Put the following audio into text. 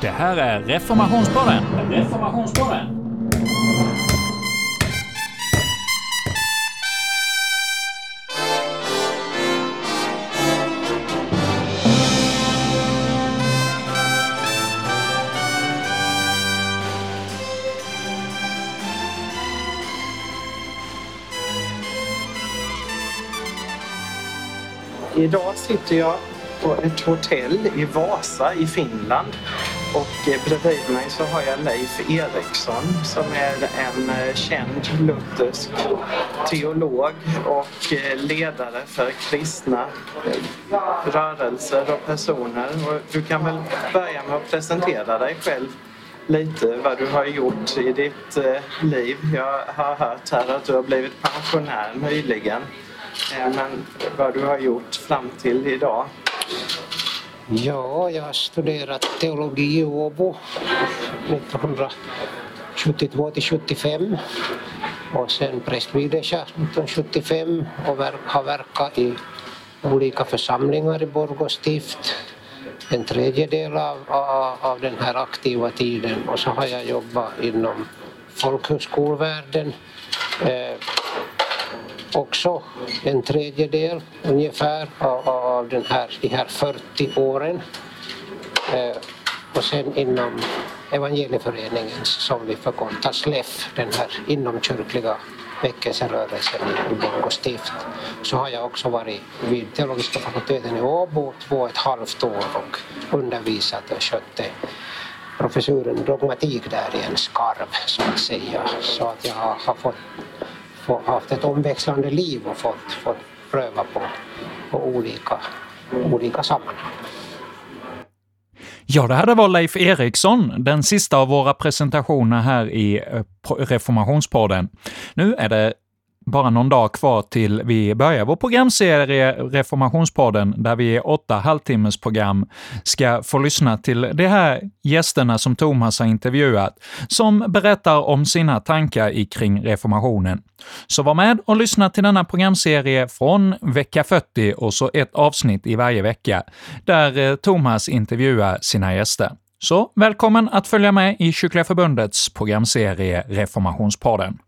Det här är Reformationspodden. Reformationspodden. Idag sitter jag på ett hotell i Vasa i Finland och eh, bredvid mig så har jag Leif Eriksson som är en eh, känd luthersk teolog och eh, ledare för kristna rörelser och personer. Och du kan väl börja med att presentera dig själv lite vad du har gjort i ditt liv. Jag har hört här att du har blivit pensionär nyligen. Men vad du har gjort fram till idag? Ja, jag har studerat teologi i Åbo 1972 till 75 och sen prästvigdes jag 1975 och har verkat i olika församlingar i Borgå stift. En tredjedel av, av, av den här aktiva tiden. Och så har jag jobbat inom folkhögskolvärlden eh, också en tredjedel ungefär av, av den här, de här 40 åren. Eh, och sen inom evangelieföreningen som vi förkortar SLEF, den här inomkyrkliga väckelserörelsen i Borgå stift, så har jag också varit vid teologiska fakulteten i Åbo två och ett halvt år och undervisat och skötte professuren dogmatik där i en skarv så att säga. Så att jag har fått haft ett omväxlande liv och fått, fått pröva på, på olika, olika sammanhang. Ja, det här var Leif Eriksson, den sista av våra presentationer här i eh, Reformationspodden. Nu är det bara någon dag kvar till vi börjar vår programserie Reformationspodden, där vi i åtta halvtimmesprogram ska få lyssna till de här gästerna som Thomas har intervjuat, som berättar om sina tankar kring reformationen. Så var med och lyssna till denna programserie från vecka 40 och så ett avsnitt i varje vecka, där eh, Thomas intervjuar sina gäster. Så välkommen att följa med i Kyrkliga Förbundets programserie Reformationspodden.